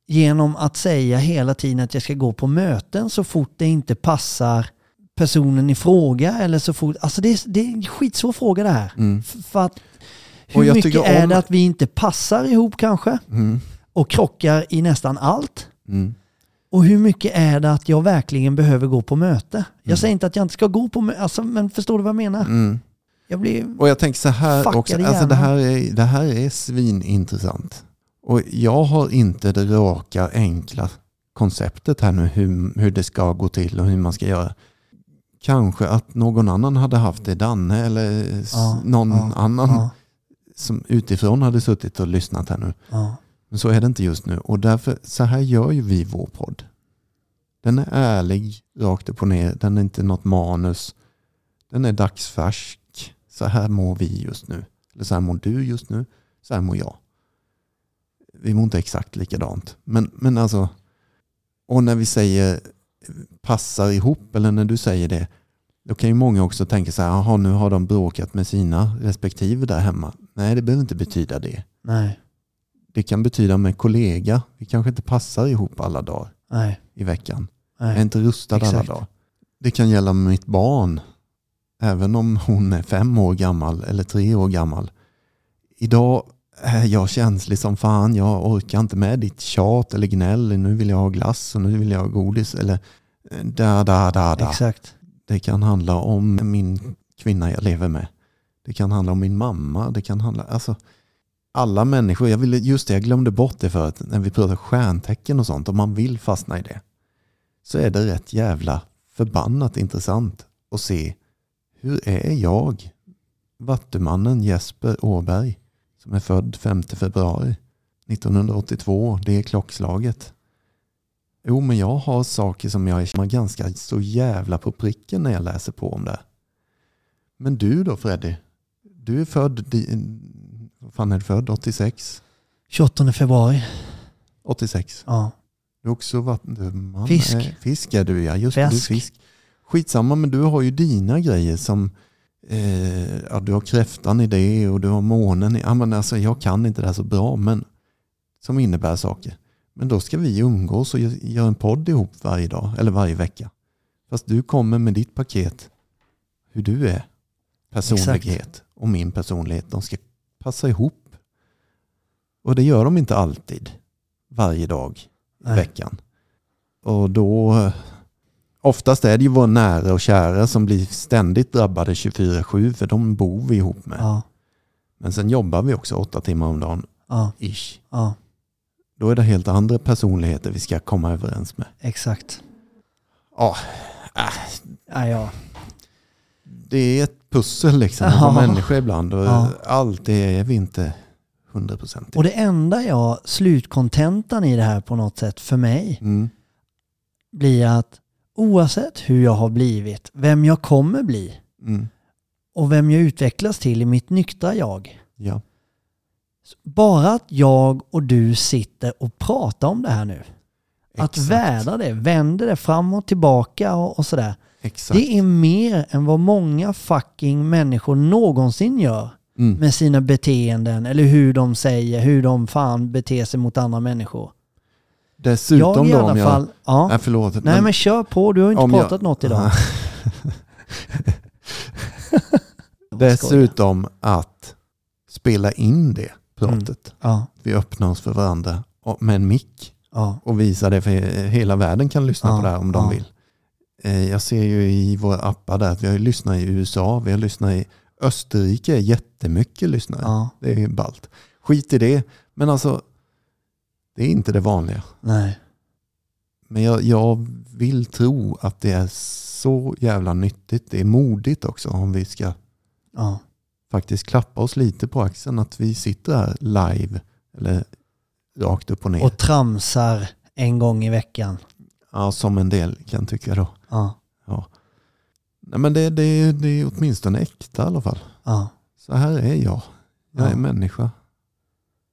Speaker 1: Genom att säga hela tiden att jag ska gå på möten så fort det inte passar personen i fråga. Eller så fort, alltså det, är, det är en skitsvår fråga det här.
Speaker 2: Mm.
Speaker 1: För att hur
Speaker 2: jag
Speaker 1: mycket
Speaker 2: tycker
Speaker 1: är
Speaker 2: om-
Speaker 1: det att vi inte passar ihop kanske?
Speaker 2: Mm.
Speaker 1: Och krockar i nästan allt?
Speaker 2: Mm.
Speaker 1: Och hur mycket är det att jag verkligen behöver gå på möte?
Speaker 2: Mm.
Speaker 1: Jag säger inte att jag inte ska gå på möte, alltså, men förstår du vad jag menar?
Speaker 2: Mm.
Speaker 1: Jag blir...
Speaker 2: Och jag tänker så här också, alltså det här, är, det här är svinintressant. Och jag har inte det raka, enkla konceptet här nu hur, hur det ska gå till och hur man ska göra. Kanske att någon annan hade haft det, Danne eller
Speaker 1: Ja,
Speaker 2: någon
Speaker 1: ja,
Speaker 2: annan
Speaker 1: Ja,
Speaker 2: som utifrån hade suttit och lyssnat här nu. Men så är det inte just nu. Och därför, så här gör ju vi vår podd. Den är ärlig, rakt upp och ner. Den är inte något manus. Den är dagsfärsk. Så här mår vi just nu. Eller så här mår du just nu. Så här mår jag. Vi mår inte exakt likadant. Men, men alltså, och när vi säger passar ihop, eller när du säger det, då kan ju många också tänka så här, jaha nu har de bråkat med sina respektive där hemma. Nej, det behöver inte betyda det.
Speaker 1: nej,
Speaker 2: det kan betyda med kollega. Vi kanske inte passar ihop alla dagar
Speaker 1: nej,
Speaker 2: i veckan. Jag är
Speaker 1: nej.
Speaker 2: inte rustad alla
Speaker 1: Exakt.
Speaker 2: dagar. Det kan gälla med mitt barn. Även om hon är fem år gammal eller tre år gammal. Idag är jag känslig som fan. Jag orkar inte med ditt tjat eller gnäll. Nu vill jag ha glass och nu vill jag ha godis. Eller eh, da, da, da, da.
Speaker 1: Exakt.
Speaker 2: Det kan handla om min kvinna jag lever med. Det kan handla om min mamma. Det kan handla, alltså alla människor. Jag ville, just det, jag glömde bort det för att när vi pratar stjärntecken och sånt, om man vill fastna i det, så är det rätt jävla förbannat intressant att se hur är jag, vattumannen Jesper Åberg, som är född 5 februari 1982, det är klockslaget. Jo, men jag har saker som jag är ganska så jävla på pricken när jag läser på om det. Men du då Freddy? Du är född, fan är du född? 86?
Speaker 1: 28 februari.
Speaker 2: 86.
Speaker 1: Ja.
Speaker 2: Du är också vattenman.
Speaker 1: Fisk.
Speaker 2: Eh, Fisk är du ja, just det, du
Speaker 1: Fisk.
Speaker 2: fisk. Skitsamma, men du har ju dina grejer som eh, ja, du har kräftan i det och du har månen i, ja, men alltså, jag kan inte det här så bra, men som innebär saker. Men då ska vi umgås och gö- göra en podd ihop varje dag eller varje vecka. Fast du kommer med ditt paket, hur du är, personlighet och min personlighet. De ska passa ihop. Och det gör de inte alltid, varje dag i veckan. Och då, oftast är det ju våra nära och kära som blir ständigt drabbade 24-7 för de bor vi ihop med.
Speaker 1: Ja.
Speaker 2: Men sen jobbar vi också åtta timmar om dagen,
Speaker 1: Ja.
Speaker 2: ish.
Speaker 1: Ja.
Speaker 2: Då är det helt andra personligheter vi ska komma överens med.
Speaker 1: Exakt.
Speaker 2: Ja,
Speaker 1: Ja, ja.
Speaker 2: det är ett pussel liksom att
Speaker 1: Ja.
Speaker 2: vara människa ibland och
Speaker 1: Ja.
Speaker 2: allt det är vi inte 100%
Speaker 1: Och det enda jag, slutkontentan i det här på något sätt för mig,
Speaker 2: mm.
Speaker 1: blir att oavsett hur jag har blivit, vem jag kommer bli
Speaker 2: Mm.
Speaker 1: och vem jag utvecklas till i mitt nyktra jag.
Speaker 2: Ja.
Speaker 1: Bara att jag och du sitter och pratar om det här nu. Att
Speaker 2: Exakt.
Speaker 1: värda det, vända det fram och tillbaka och, och sådär.
Speaker 2: Exakt.
Speaker 1: Det är mer än vad många fucking människor någonsin gör
Speaker 2: Mm.
Speaker 1: med sina beteenden eller hur de säger, hur de fan beter sig mot andra människor.
Speaker 2: Dessutom
Speaker 1: jag i
Speaker 2: då om jag...
Speaker 1: fall, ja.
Speaker 2: Nej förlåt.
Speaker 1: Nej men kör på, du har inte
Speaker 2: om jag-
Speaker 1: pratat något idag.
Speaker 2: Dessutom att spela in det pratet.
Speaker 1: Ja,
Speaker 2: Vi öppnar oss för varandra med en mick
Speaker 1: ja,
Speaker 2: och visar det för hela världen kan lyssna
Speaker 1: Ja,
Speaker 2: på det här om de vill. Eh, Jag ser ju i våra appar där att vi har lyssnat i USA, vi har lyssnat i Österrike, jättemycket lyssnare.
Speaker 1: ja,
Speaker 2: Det är ju ballt. Skit i det, men alltså det är inte det vanliga.
Speaker 1: nej.
Speaker 2: Men jag, jag vill tro att det är så jävla nyttigt. Det är modigt också om vi ska
Speaker 1: Ja,
Speaker 2: faktiskt klappa oss lite på axeln att vi sitter här live eller rakt upp och ner.
Speaker 1: och tramsar en gång i veckan.
Speaker 2: Ja, som en del kan tycka då.
Speaker 1: Ja,
Speaker 2: Nej, men det, det, det är åtminstone äkta i alla fall.
Speaker 1: ja,
Speaker 2: Så här är jag. Jag är
Speaker 1: Ja.
Speaker 2: människa.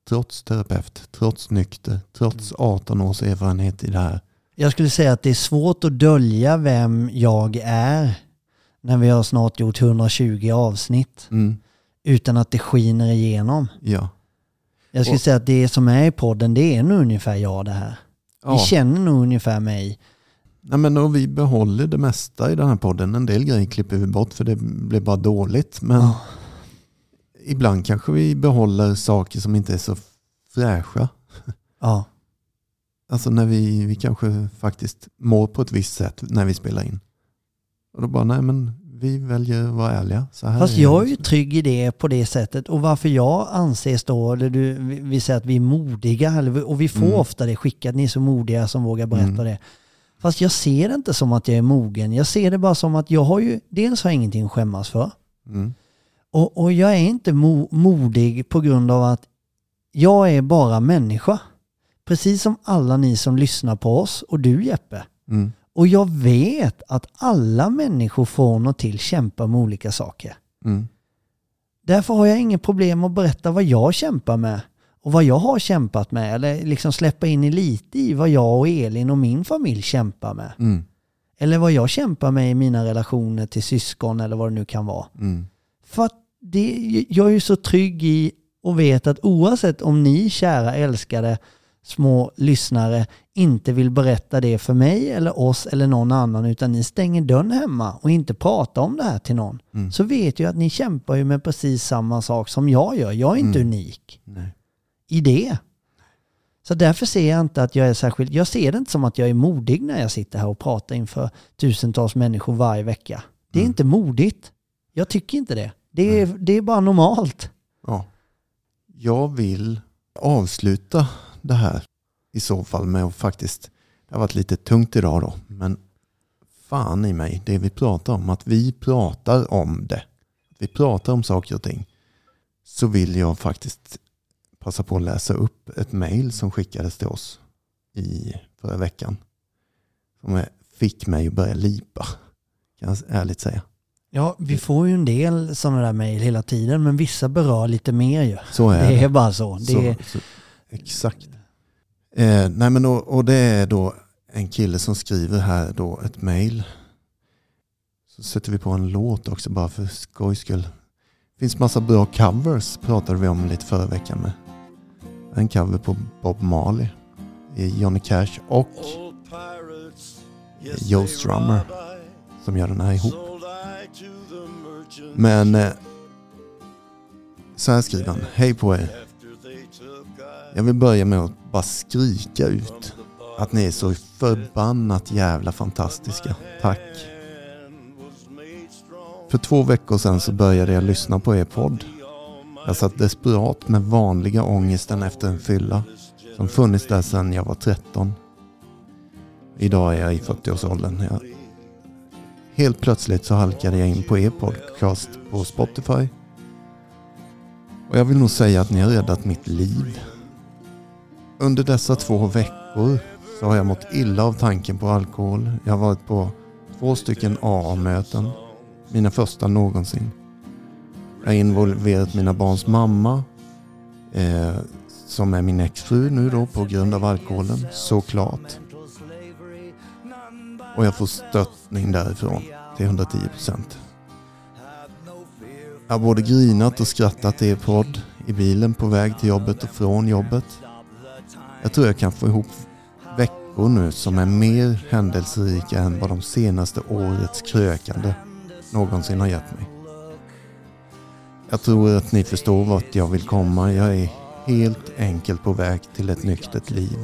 Speaker 2: Trots terapeut, trots nykter, trots 18 års erfarenhet i det här.
Speaker 1: Jag skulle säga att det är svårt att dölja vem jag är när vi har snart gjort 120 avsnitt
Speaker 2: Mm,
Speaker 1: utan att det skiner igenom.
Speaker 2: ja.
Speaker 1: Jag skulle
Speaker 2: Och-
Speaker 1: säga att det som är i podden, det är nog ungefär jag det här.
Speaker 2: ja.
Speaker 1: Vi känner nog ungefär mig.
Speaker 2: Nej, men och vi behåller det mesta i den här podden. En del grejer klipper vi bort för det blir bara dåligt. Men
Speaker 1: Ja.
Speaker 2: ibland kanske vi behåller saker som inte är så fräscha.
Speaker 1: Ja,
Speaker 2: Alltså när vi, vi kanske faktiskt mår på ett visst sätt när vi spelar in. Och då bara, nej men vi väljer att vara ärliga. Så här
Speaker 1: fast
Speaker 2: är
Speaker 1: jag är ju trygg i det på det sättet. Och varför jag anses då, eller du, vi- vi säger att vi är modiga, och vi får
Speaker 2: Mm.
Speaker 1: ofta det skickat, ni är så modiga som vågar berätta
Speaker 2: Mm.
Speaker 1: det. Fast jag ser det inte som att jag är mogen. Jag ser det bara som att jag har ju, dels har jag ingenting att skämmas för.
Speaker 2: Mm.
Speaker 1: Och, och jag är inte mo, modig på grund av att jag är bara människa. Precis som alla ni som lyssnar på oss och du Jeppe.
Speaker 2: Mm.
Speaker 1: Och jag vet att alla människor från och till kämpar med olika saker.
Speaker 2: Mm.
Speaker 1: Därför har jag inget problem att berätta vad jag kämpar med och vad jag har kämpat med. Eller liksom släppa in i lite i vad jag och Elin och min familj kämpar med.
Speaker 2: Mm.
Speaker 1: Eller vad jag kämpar med i mina relationer till syskon eller vad det nu kan vara.
Speaker 2: Mm.
Speaker 1: För att det, jag är ju så trygg i och vet att oavsett om ni kära älskade små lyssnare inte vill berätta det för mig eller oss eller någon annan utan ni stänger dörren hemma och inte pratar om det här till någon.
Speaker 2: Mm.
Speaker 1: Så vet jag att ni kämpar ju med precis samma sak som jag gör. Jag är inte
Speaker 2: Mm.
Speaker 1: unik
Speaker 2: Nej.
Speaker 1: I det. Så därför ser jag inte att jag är särskilt, jag ser det inte som att jag är modig när jag sitter här och pratar inför tusentals människor varje vecka. Det är
Speaker 2: Mm.
Speaker 1: inte modigt. Jag tycker inte det. Det är, det är bara normalt.
Speaker 2: Ja. Jag vill avsluta det här i så fall med att faktiskt, det har varit lite tungt idag då, men fan i mig, det vi pratar om, att vi pratar om det. Vi pratar om saker och ting. Så vill jag faktiskt passa på att läsa upp ett mejl som skickades till oss i förra veckan. Som fick mig att börja lipa, kan jag ärligt säga.
Speaker 1: Ja, vi får ju en del sådana där mejl hela tiden men vissa berör lite mer ju.
Speaker 2: Så är
Speaker 1: Det
Speaker 2: det.
Speaker 1: är bara så. Det är,
Speaker 2: Så, så, exakt. Eh, nej men och, och det är då en kille som skriver här då ett mail. Så sätter vi på en låt också bara för skojs skull. Det finns massa bra covers pratade vi om lite förra veckan med. En cover på Bob Marley. i Johnny Cash och Joe Strummer som gör den här ihop. Men eh, så här skriver han. Hej på er. Jag vill börja med att bara skrika ut att ni är så förbannat jävla fantastiska. Tack. För två veckor sedan så började jag lyssna på er podd. Jag satt desperat med vanliga ångesten efter en fylla som funnits där sedan jag var 13. Idag är jag i 40-årsåldern. Jag... Helt plötsligt så halkade jag in på er podcast på Spotify. Och jag vill nog säga att ni har räddat mitt liv. Under dessa två veckor så har jag mått illa av tanken på alkohol. Jag har varit på två stycken AA-möten. Mina första någonsin. Jag har involverat mina barns mamma. Eh, som är min exfru nu då på grund av alkoholen. Såklart. Och jag får stöttning därifrån till 110 procent. Jag har både grinat och skrattat i er podd, i bilen på väg till jobbet och från jobbet. Jag tror jag kan få ihop veckor nu som är mer händelserika än vad de senaste årets krökande någonsin har gett mig. Jag tror att ni förstår vart jag vill komma. Jag är helt enkelt på väg till ett nyktert liv.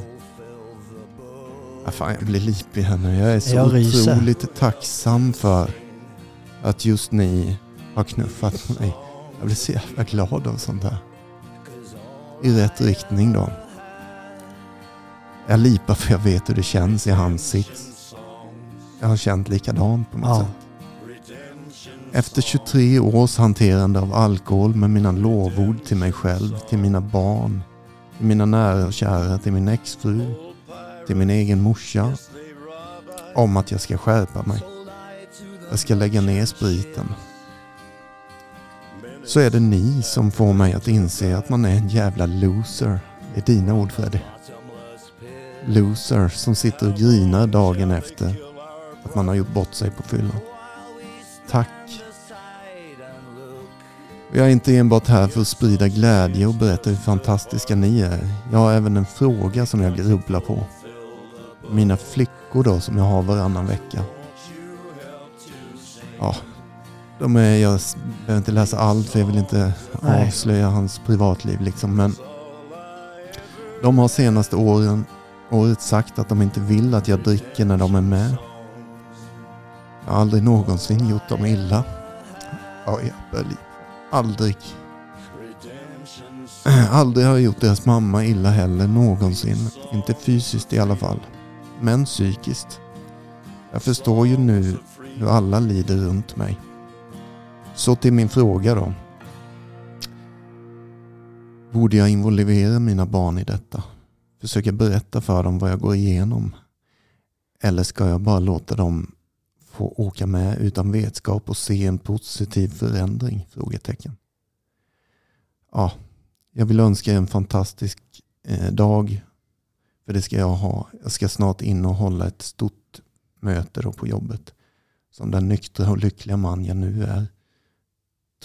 Speaker 2: Ja, fan, jag blir lipig här nu. Jag är så
Speaker 1: Jag ryser.
Speaker 2: otroligt tacksam för att just ni har knuffat mig. Jag blir så jävla glad av sånt här. I rätt riktning då. Jag lipar för jag vet hur det känns i hans sits. Jag har känt likadant på något
Speaker 1: Ja.
Speaker 2: sätt. Efter 23 års hanterande av alkohol med mina lovord till mig själv, till mina barn, till mina nära och kära, till min exfru, till min egen morsa. Om att jag ska skärpa mig. Jag ska lägga ner spriten. Så är det ni som får mig att inse att man är en jävla loser. Det är dina ord Freddy. Loser som sitter och grinar dagen efter att man har gjort bort sig på fyllan. Tack. Jag är inte enbart här för att sprida glädje och berätta hur fantastiska ni är. Jag har även en fråga som jag grubblar på. Mina flickor då som jag har varannan vecka. Ja, de är, jag behöver inte läsa allt för jag vill inte
Speaker 1: Nej.
Speaker 2: avslöja hans privatliv liksom. Men de har senaste åren, året sagt att de inte vill att jag dricker när de är med. Jag har aldrig någonsin gjort dem illa. Ja, jag börjar Aldrig. Aldrig har jag gjort deras mamma illa heller någonsin. Inte fysiskt i alla fall. Men psykiskt. Jag förstår ju nu hur alla lider runt mig. Så till min fråga då. Borde jag involvera mina barn i detta? Försöka berätta för dem vad jag går igenom? Eller ska jag bara låta dem få åka med utan vetskap och se en positiv förändring? Frågetecken. Ja, jag vill önska er en fantastisk eh, dag. För det ska jag ha. Jag ska snart in och hålla ett stort möte då på jobbet. Som den nyktra och lyckliga man jag nu är.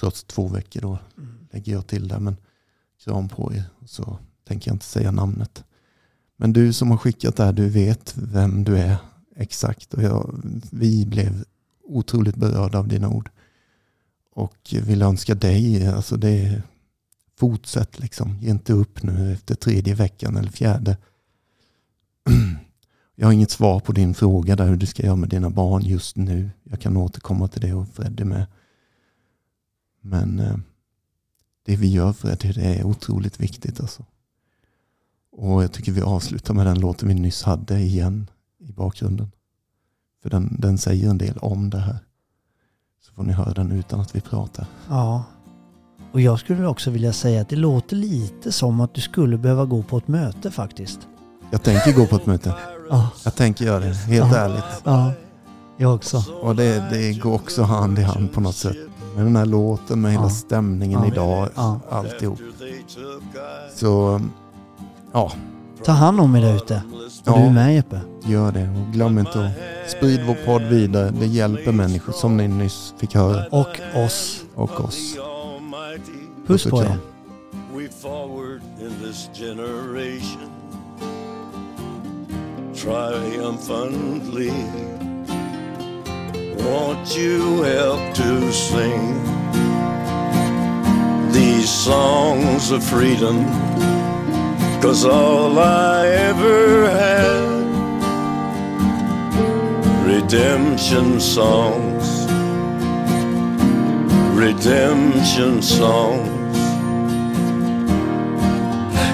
Speaker 2: Trots två veckor då lägger jag till där. Men kram på er. Så tänker jag inte säga namnet. Men du som har skickat det här, du vet vem du är exakt. Och jag, vi blev otroligt berörda av dina ord. Och vill önska dig, alltså det fortsätt liksom. Ge inte upp nu efter tredje veckan eller fjärde. Jag har inget svar på din fråga där hur du ska göra med dina barn just nu. Jag kan återkomma till det och Freddy med. Men eh, det vi gör Freddy, det är otroligt viktigt alltså. Och jag tycker vi avslutar med den låten vi nyss hade igen i bakgrunden. För den, den säger en del om det här. Så får ni höra den utan att vi pratar.
Speaker 1: Ja. Och jag skulle också vilja säga att det låter lite som att du skulle behöva gå på ett möte faktiskt.
Speaker 2: Jag tänker gå på ett möte.
Speaker 1: Ja,
Speaker 2: Jag tänker göra det, helt
Speaker 1: Ja.
Speaker 2: ärligt.
Speaker 1: ja jag också.
Speaker 2: Och det, det går också hand i hand på något sätt. Med den här låten, med hela
Speaker 1: Ja.
Speaker 2: stämningen
Speaker 1: Ja.
Speaker 2: idag,
Speaker 1: Ja.
Speaker 2: alltihop. Så ja,
Speaker 1: Ta hand om er där ute. Och
Speaker 2: Ja.
Speaker 1: du är med Jeppe.
Speaker 2: gör det. Och glöm inte att sprida vår podd vidare. Det hjälper människor som ni nyss fick höra.
Speaker 1: Och oss.
Speaker 2: Och oss.
Speaker 1: Puss
Speaker 2: och
Speaker 1: på er.
Speaker 3: We forward in this generation triumphantly. Won't you help to sing these songs of freedom? Cause all I ever had redemption songs, redemption songs.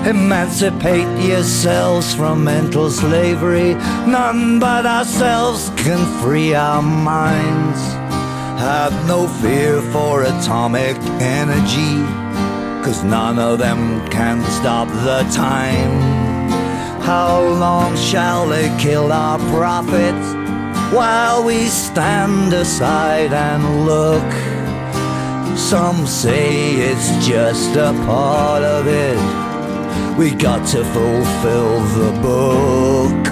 Speaker 4: Emancipate yourselves from mental slavery. None but ourselves can free our minds. Have no fear for atomic energy, cause none of them can stop the time. How long shall they kill our prophets while we stand aside and look? Some say it's just a part of it. We got to fulfill the book.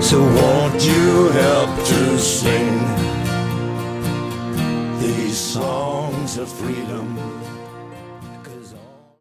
Speaker 3: So won't you help to sing these songs of freedom?